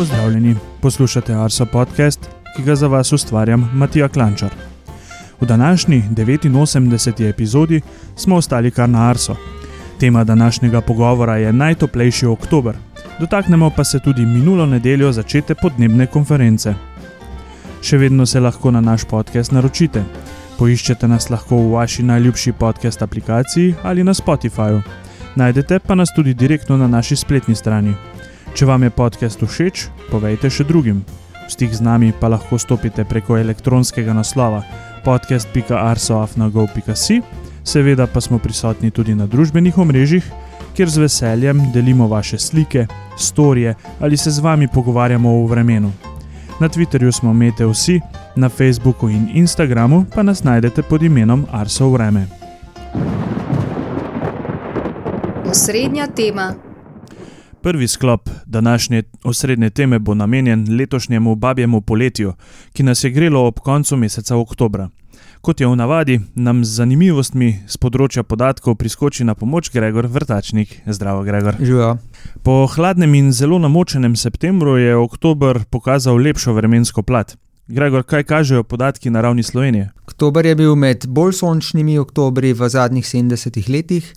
Pozdravljeni, poslušate Arso podcast, ki ga za vas ustvarjam Matija Klančar. V današnji 89. epizodi smo ostali kar na Arso. Tema današnjega pogovora je najtoplejši oktober, dotaknemo pa se tudi minulo nedeljo začete podnebne konference. Še vedno se lahko na naš podcast naročite. Poiščete nas lahko v vaši najljubši podcast aplikaciji ali na Spotifyju. Najdete pa nas tudi direktno na naši spletni strani. Če vam je podcast všeč, povejte še drugim. V stik z nami pa lahko stopite preko elektronskega naslova podcast.arsoafnago.si, seveda pa smo prisotni tudi na družbenih omrežjih, kjer z veseljem delimo vaše slike, storije ali se z vami pogovarjamo o vremenu. Na Twitterju smo Mete vsi, na Facebooku in Instagramu pa nas najdete pod imenom Arso Vreme. Osrednja tema. Prvi sklop današnje osrednje teme bo namenjen letošnjemu babjemu poletju, ki nas je grelo ob koncu meseca oktobra. Kot je v navadi, nam z zanimivostmi z področja podatkov priskoči na pomoč Gregor Vrtačnik. Zdravo, Gregor. Živijo. Po hladnem in zelo namočenem septembru je oktober pokazal lepšo vremensko plat. Gregor, kaj kažejo podatki na ravni Slovenije? Oktober je bil med bolj sončnimi oktobri v zadnjih 70 letih.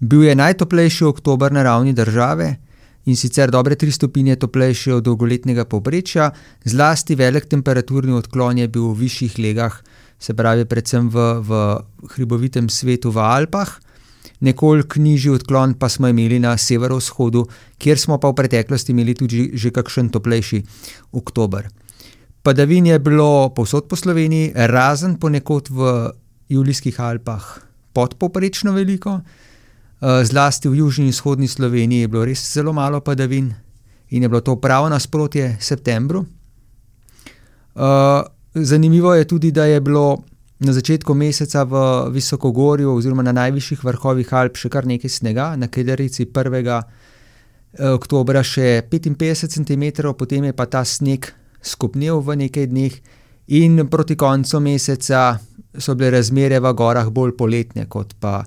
Bil je najtoplejši oktober na ravni države in sicer dobre 3 stopinje toplejši od dolgoletnega povprečja, zlasti velik temperaturni odklon je bil v višjih legah, se pravi, predvsem v, v hribovitem svetu v Alpah. Nekoliko nižji odklon pa smo imeli na severovzhodu, kjer smo pa v preteklosti imeli tudi že kakšen toplejši oktober. Padavin je bilo povsod po Sloveniji, razen ponekod v Julijskih Alpah, podpoprečno veliko. Zlasti v južni in vzhodni Sloveniji je bilo res zelo malo padavin in je bilo to pravo nasprotje septembru. Zanimivo je tudi, da je bilo na začetku meseca v Visokogorju oziroma na najvišjih vrhovih Alp še kar nekaj snega, na Kederici 1. oktobra še 55 cm, potem je pa ta sneg skopnel v nekaj dneh in proti koncu meseca so bile razmere v gorah bolj poletne kot pa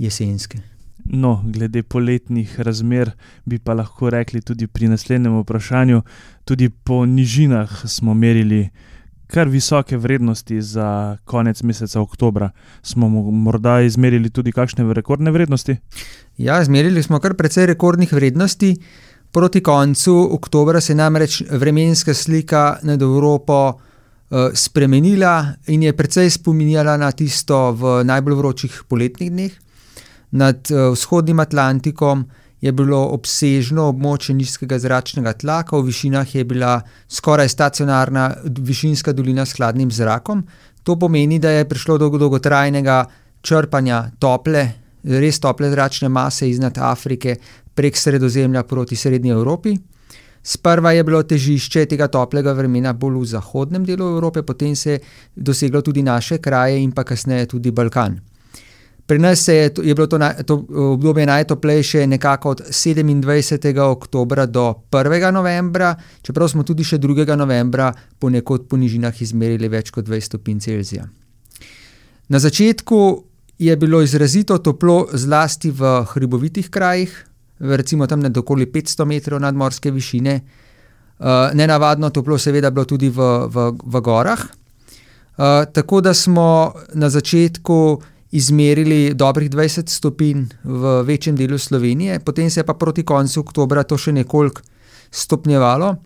jesenske. No, glede poletnih razmer bi pa lahko rekli tudi pri naslednjem vprašanju. Tudi po nižinah smo merili kar visoke vrednosti za konec meseca oktobra. Smo morda izmerili tudi kakšne rekordne vrednosti? Ja, izmerili smo kar precej rekordnih vrednosti. Proti koncu oktobra se je namreč vremenska slika nad Evropo spremenila in je precej spominjala na tisto v najbolj vročih poletnih dneh. Nad vzhodnim Atlantikom je bilo obsežno območje nizkega zračnega tlaka, v višinah je bila skoraj stacionarna višinska dolina s hladnim zrakom. To pomeni, da je prišlo do dolgotrajnega črpanja tople, res tople zračne mase iznad Afrike prek Sredozemlja proti srednji Evropi. Sprva je bilo težišče tega toplega vremena bolj v zahodnem delu Evrope, potem se je doseglo tudi naše kraje in pa kasneje tudi Balkan. Pri nas je, je bilo to, to obdobje najtoplejše nekako od sedemindvajsetega oktobra do prvega novembra, čeprav smo tudi še drugega novembra ponekod po nižinah izmerili več kot dvajset stopinj Celzija. Na začetku je bilo izrazito toplo zlasti v hribovitih krajih, recimo tam nad okoli petsto metrov nadmorske višine. nenavadno toplo seveda bilo tudi v, v, v gorah. tako da smo na začetku izmerili dobrih dvajset stopinj v večjem delu Slovenije, potem se je pa proti koncu oktobra to še nekoliko stopnjevalo.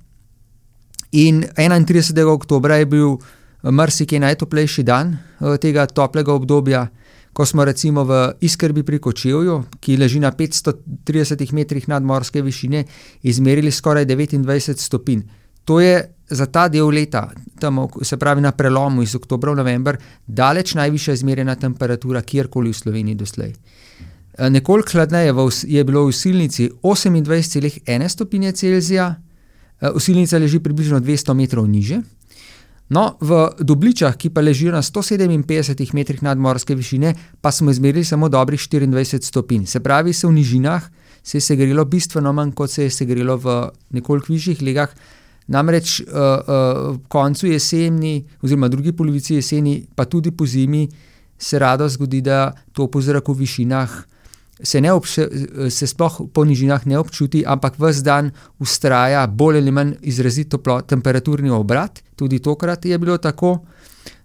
In enaintridesetega oktobra je bil marsikje najtoplejši dan, tega toplega obdobja, ko smo recimo v Iskrbi pri Kočevju, ki leži na petsto tridesetih metrih nadmorske višine, izmerili skoraj devetindvajset stopinj. To je za ta del leta, tam se pravi na prelomu iz oktobra v november, daleč najvišja izmerjena temperatura kjerkoli v Sloveniji doslej. nekoliko hladneje je bilo v celih ene stopinje Celzija, Osilnica leži približno dvesto metrov nižje. No, v Dobličah, ki pa ležijo na sto sedeminpetdesetih metrih nadmorske višine, pa smo izmerili samo dobrih štiriindvajset stopinj, se pravi, se v nižinah se je segrelo bistveno manj, kot se je segrelo v nekoliko višjih legah. Namreč, ob koncu jeseni oziroma drugi polovici jeseni pa tudi pozimi se rado zgodi, da topel zrak v višinah se, ne obše, se sploh po nižinah ne občuti, ampak vse dan ustraja bolj ali manj izrazit toplo, temperaturni obrat, tudi tokrat je bilo tako.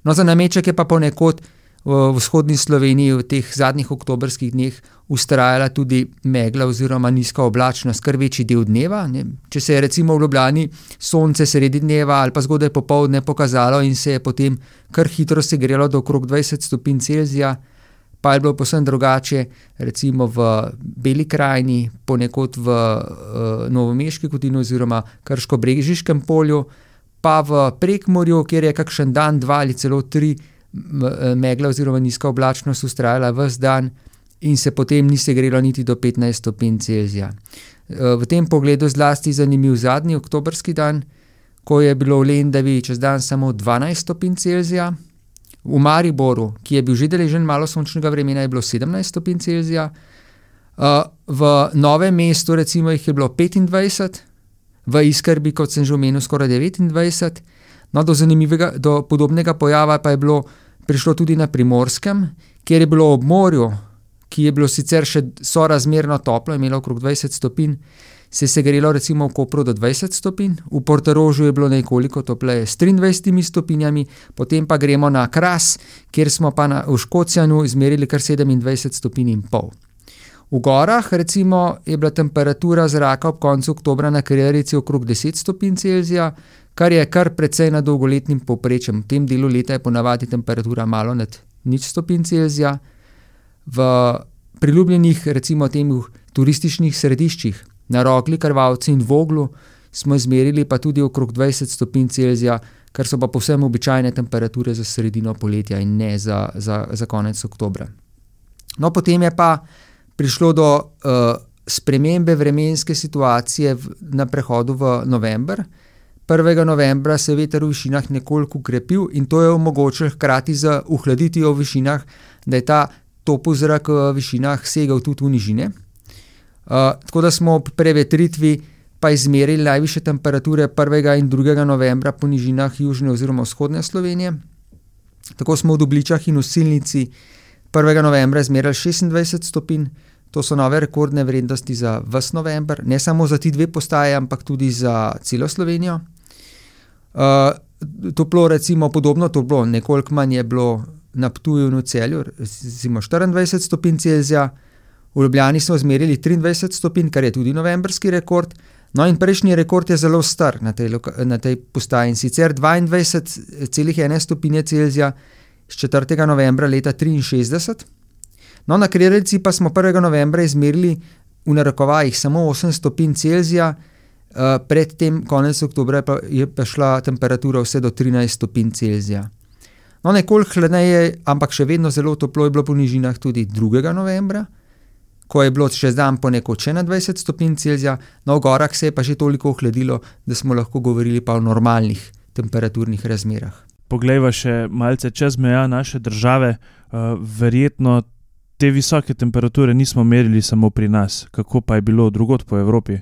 No, za nameček je pa ponekod v vzhodni Sloveniji v teh zadnjih oktobrskih dneh ustrajala tudi megla oziroma nizka oblačnost, kar večji del dneva. Ne. Če se je recimo v Ljubljani sonce sredi dneva ali pa zgodaj popovdne pokazalo in se je potem kar hitro segrelo do okrog 20 stopinj Celzija, pa je bilo posebno drugače, recimo v Beli krajini, ponekod v uh, Novomeški kotini oziroma Krško-Brežiškem polju, pa v Prekmorju, kjer je kakšen dan, dva ali celo tri megla oziroma nizka oblačnost ustrajala vse dan in se potem ni segrelo niti do 15 stopinj Celzija. V tem pogledu zlasti zanimiv zadnji oktobrski dan, ko je bilo v Lendavi čez dan samo 12 stopinj Celzija. V Mariboru, ki je bil že deležen malo sončnega vremena, je bilo 17 stopinj Celzija, v Novem mestu recimo jih je bilo 25, v Iskrbi, kot sem že omenil, skoraj 29. No, do do podobnega pojava pa je bilo prišlo tudi na primorskem, kjer je bilo ob morju, ki je bilo sicer še sorazmerno toplo, imelo okrog 20 stopinj, se je segrelo recimo v Kopru do 20 stopinj, v Portorožu je bilo nekoliko topleje s 23 stopinjami, potem pa gremo na Kras, kjer smo pa na, v Škocjanu izmerili kar 27 stopinj in pol. V gorah recimo je bila temperatura zraka ob koncu oktobra na Krjerici okrog 10 stopinj Celzija, kar je kar precej nad dolgoletnim povprečjem. V tem delu leta je ponavadi temperatura malo nad nič stopinj Celzija. V priljubljenih recimo temu turističnih središčih na Rogli, Krvavci in Voglu smo izmerili pa tudi okrog 20 stopinj Celzija, kar so pa povsem običajne temperature za sredino poletja in ne za, za, za konec oktobra. No, potem je pa prišlo do uh, spremembe vremenske situacije v, na prehodu v november. 1. novembra se je veter v višinah nekoliko ukrepil in to je omogočilo hkrati z uhladitvijo v višinah, da je ta topel zrak v višinah segal tudi v nižine. Uh, tako da smo ob prevetritvi pa izmerili najviše temperature 1. in 2. novembra po nižinah južne oziroma vzhodne Slovenije. Tako smo v Dubličah in v Silnici 1. novembra izmerili 26 stopinj, to so nove rekordne vrednosti za vse november, ne samo za ti dve postaje, ampak tudi za celo Slovenijo. Uh, toplo, recimo, podobno toplo, nekoliko manj je bilo na Ptuju in v Celju, recimo 24 stopinj Celzija, v Ljubljani smo izmerili 23 stopinj, kar je tudi novembrski rekord. No, in prejšnji rekord je zelo star na tej, na tej postaji in sicer 22,1 stopinje Celzija z 4. novembra leta 63. No, na Kreljici pa smo 1. novembra izmerili v narekovajih samo 8 stopinj Celzija, uh, predtem, konec oktobra, pa je pa šla temperatura vse do 13 stopinj Celzija. No, nekoliko hladneje, ampak še vedno zelo toplo je bilo po nižinah tudi 2. novembra, ko je bilo še dan ponekod še na 20 stopinj Celzija, no, v gorah se je pa že toliko ohladilo, da smo lahko govorili pa o normalnih temperaturnih razmerah. Poglejva še malce čez meja naše države, uh, verjetno te visoke temperature nismo merili samo pri nas, kako pa je bilo drugot po Evropi?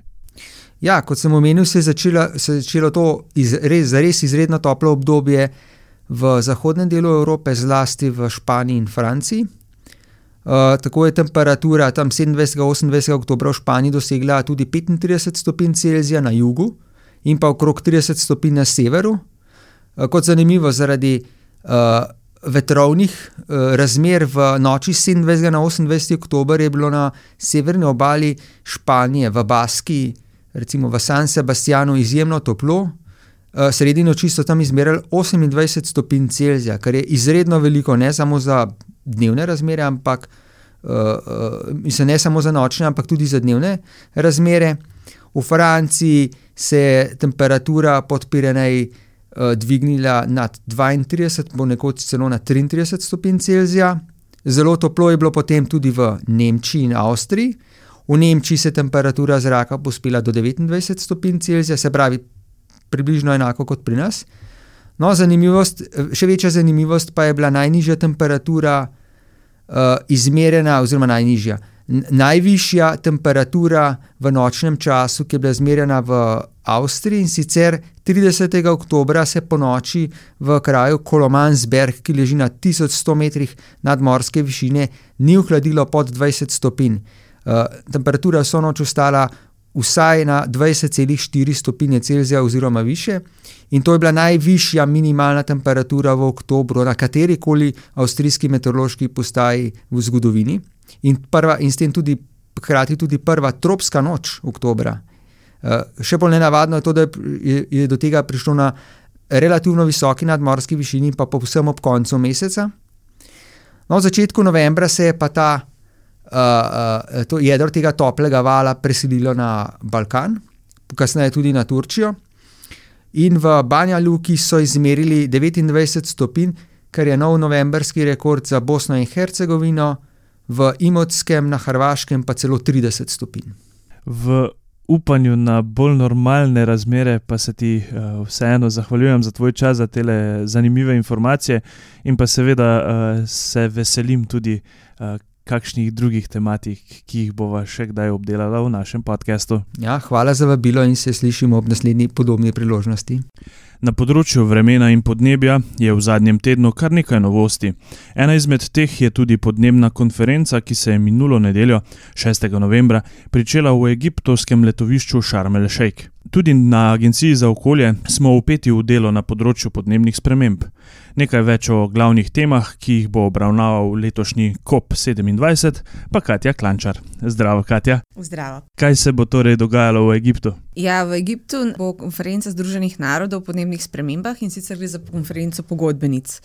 Ja, kot sem omenil, se je začelo, se je začelo to iz, res, res izredno toplo obdobje v zahodnem delu Evrope, zlasti v Španiji in Franciji. Uh, tako je temperatura tam 27-28 oktober v Španiji dosegla tudi 35 stopinj Celzija na jugu in pa okrog 30 stopinj na severu. Uh, kot zanimivo, zaradi uh, vetrovnih uh, razmer v noči 27 na 28 oktober je bilo na severni obali Španije, v Baski, recimo v San Sebastianu, izjemno toplo. Uh, sredi noči so tam izmerili 28 stopinj Celzija, kar je izredno veliko, ne samo za dnevne razmere, ampak uh, uh, ne samo za nočne, ampak tudi za dnevne razmere. V Franciji se je temperatura pod Pireneji dvignila nad 32, ponekod celo na 33 stopinj Celzija. Zelo toplo je bilo potem tudi v Nemčiji in Avstriji. V Nemčiji se je temperatura zraka pospela do 29 stopinj Celzija, se pravi približno enako kot pri nas. No, zanimivost, še večja zanimivost pa je bila najnižja temperatura uh, izmerjena, oziroma najnižja. Najvišja temperatura v nočnem času, ki je bila zmerjena v Avstriji in sicer 30. oktober se po noči v kraju Kolomansberg, ki leži na 1100 metrih nadmorske višine, ni ohladilo pod 20 stopinj. Uh, temperatura so noč ostala vsaj na 20,4 stopinje Celzija oziroma više. In to je bila najvišja minimalna temperatura v oktobru na kateri koli avstrijski meteorološki postaji v zgodovini, in, prva, in s tem tudi hkrati tudi prva tropska noč oktobra. Uh, še bolj nenavadno je to, da je, je do tega prišlo na relativno visoki nadmorski višini, pa povsem ob koncu meseca. No, v začetku novembra se je pa ta uh, uh, jedro tega toplega vala preselilo na Balkan, kasneje tudi na Turčijo. In v Banja Luki so izmerili 29 stopinj, kar je nov novembrski rekord za Bosno in Hercegovino, v Imotskem, na Hrvaškem pa celo 30 stopinj. V upanju na bolj normalne razmere, pa se ti uh, vseeno zahvaljujem za tvoj čas, za te zanimive informacije, in pa seveda uh, se veselim tudi, uh, kakšnih drugih tematik, ki jih bova še kdaj obdelala v našem podkastu. Ja, hvala za vabilo in se slišimo ob naslednji podobni priložnosti. Na področju vremena in podnebja je v zadnjem tednu kar nekaj novosti. Ena izmed teh je tudi podnebna konferenca, ki se je minulo nedeljo, 6. novembra, pričela v egiptovskem letovišču Sharm el-Sheikh. Tudi na Agenciji za okolje smo upeti v delo na področju podnebnih sprememb. Nekaj več o glavnih temah, ki jih bo obravnaval letošnji COP27, pa Katja Klančar. Zdravo, Katja. Zdravo. Kaj se bo torej dogajalo v Egiptu? Ja, v Egiptu bo konferenca Združenih narodov o podnebnih spremembah in sicer gre za konferenco pogodbenic.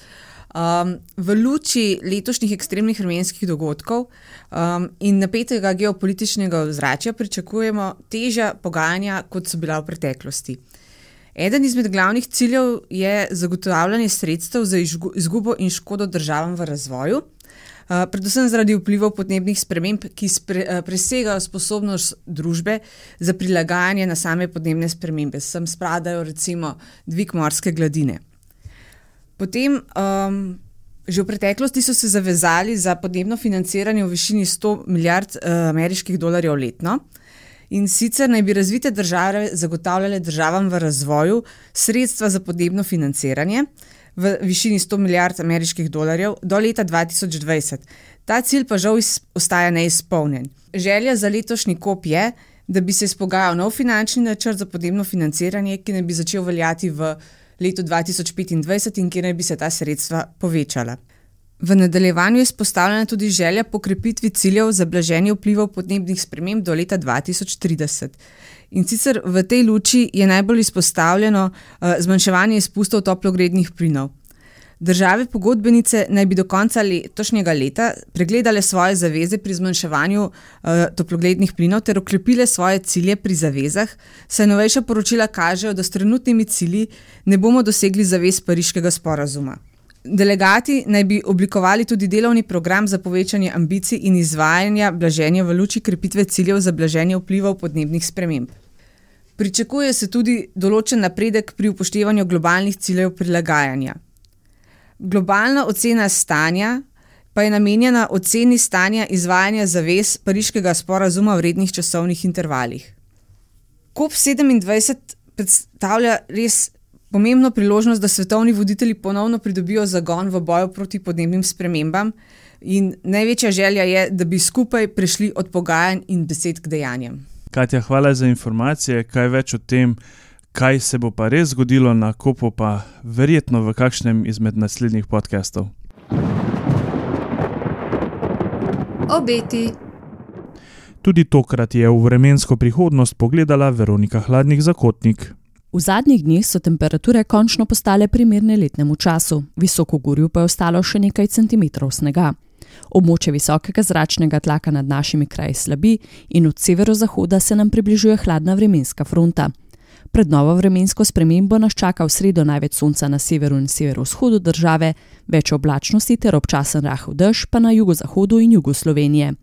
Um, v luči letošnjih ekstremnih vremenskih dogodkov um, in napetega geopolitičnega ozračja pričakujemo težja pogajanja, kot so bila v preteklosti. Eden izmed glavnih ciljev je zagotavljanje sredstev za izgubo in škodo državam v razvoju, predvsem zaradi vplivov podnebnih sprememb, ki spre, uh, presegajo sposobnost družbe za prilagajanje na same podnebne spremembe. Sem spadajo recimo dvig morske gladine. Potem, um, že v preteklosti so se zavezali za podnebno financiranje v višini 100 milijard uh, ameriških dolarjev letno. In sicer naj bi razvite države zagotavljale državam v razvoju sredstva za podnebno financiranje v višini 100 milijard ameriških dolarjev do leta 2020. Ta cilj pa žal ostaja neizpolnjen. Želja za letošnji kop je, da bi se izpogajal nov finančni načrt za podnebno financiranje, ki naj bi začel veljati v letu 2025 in kjer naj bi se ta sredstva povečala. V nadaljevanju je izpostavljena tudi želja po krepitvi ciljev za blaženje vplivov podnebnih sprememb do leta 2030. In sicer v tej luči je najbolj izpostavljeno uh, zmanjševanje izpustov toplogrednih plinov. Države pogodbenice naj bi do konca letošnjega leta pregledale svoje zaveze pri zmanjševanju uh, toplogrednih plinov ter okrepile svoje cilje pri zavezah, saj novejša poročila kažejo, da s trenutnimi cilji ne bomo dosegli zavez Pariškega sporazuma. Delegati naj bi oblikovali tudi delovni program za povečanje ambicij in izvajanja blaženja v luči krepitve ciljev za blaženje vplivov podnebnih sprememb. Pričakuje se tudi določen napredek pri upoštevanju globalnih ciljev prilagajanja. Globalna ocena stanja pa je namenjena oceni stanja izvajanja zavez Pariškega sporazuma v rednih časovnih intervalih. COP27 predstavlja res pomembno priložnost, da svetovni voditelji ponovno pridobijo zagon v boju proti podnebnim spremembam, in največja želja je, da bi skupaj prešli od pogajanj in besed k dejanjem. Katja, hvala za informacije. Kaj več o tem? kaj se bo pa res zgodilo na kopu, pa verjetno v kakšnem izmed naslednjih podkastov. Obeti. Tudi tokrat je v vremensko prihodnost pogledala Veronika Hladnik Zakotnik. V zadnjih dneh so temperature končno postale primerne letnemu času, visoko gorju pa je ostalo še nekaj centimetrov snega. Območje visokega zračnega tlaka nad našimi kraji slabi in od severozahoda se nam približuje hladna vremenska fronta. Pred novo vremensko spremembo nas čaka v sredo največ sonca na severu in severovzhodu države, več oblačnosti ter občasen rahel dež pa na jugozahodu in jugu Slovenije.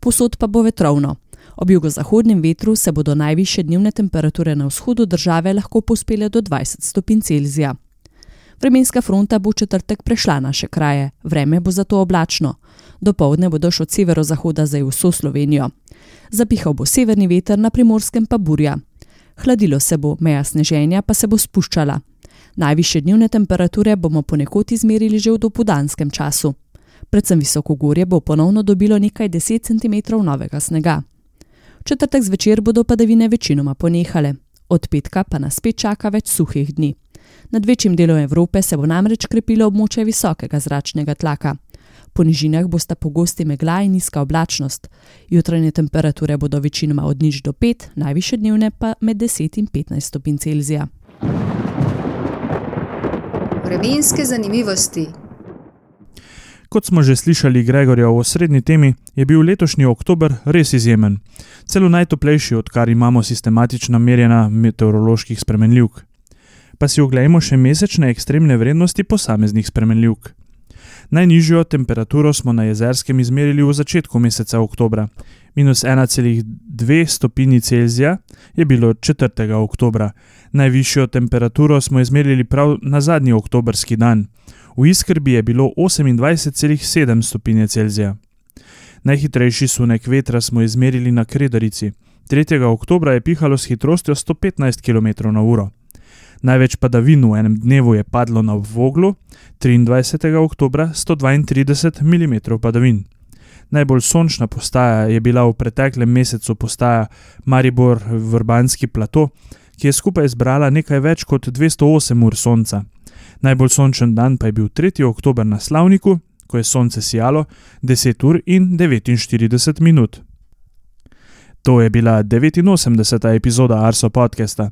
Posod pa bo vetrovno. Ob jugozahodnem vetru se bodo najviše dnevne temperature na vzhodu države lahko pospele do 20 stopinj Celzija. Vremenska fronta bo v četrtek prešla naše kraje, vreme bo zato oblačno. Dopoledne bo došel od severozahoda za vso Slovenijo. Zapihal bo severni veter, na primorskem pa burja. Hladilo se bo, meja sneženja pa se bo spuščala. Najviše dnevne temperature bomo ponekod izmerili že v dopodanskem času. Predvsem visokogorje bo ponovno dobilo nekaj 10 cm novega snega. V četrtek zvečer bodo padavine večinoma ponehale, od petka pa nas spet čaka več suhih dni. Nad večjim delom Evrope se bo namreč krepilo območje visokega zračnega tlaka. Po nižinah bosta pogosti megla in nizka oblačnost. Jutranje temperature bodo večinoma od nič do 5, najviše dnevne pa med 10 in 15 stopinj Celzija. Vremenske zanimivosti. Kot smo že slišali Gregorja v osrednji temi, je bil letošnji oktober res izjemen, celo najtoplejši, odkar imamo sistematično merjena meteoroloških spremenljivk. Pa si oglejmo še mesečne ekstremne vrednosti posameznih spremenljivk. Najnižjo temperaturo smo na jezerskem izmerili v začetku meseca oktobra. Minus 1,2 stopinji Celzija je bilo 4. oktobra. Najvišjo temperaturo smo izmerili prav na zadnji oktobrski dan. V Iskrbi je bilo 28,7 stopinje Celzija. Najhitrejši sunek vetra smo izmerili na Kredarici. 3. oktobra je pihalo s hitrostjo 115 km/h. Največ padavin v enem dnevu je padlo na Voglu, 23. oktober 132 mm padavin. Najbolj sončna postaja je bila v preteklem mesecu postaja Maribor Vrbanski plato, ki je skupaj zbrala nekaj več kot 208 ur sonca. Najbolj sončen dan pa je bil 3. oktober na Slavniku, ko je sonce sijalo 10 ur in 49 minut. To je bila 89. epizoda Arso podcasta.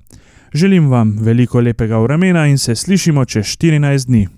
Želim vam veliko lepega vremena in se slišimo čez 14 dni.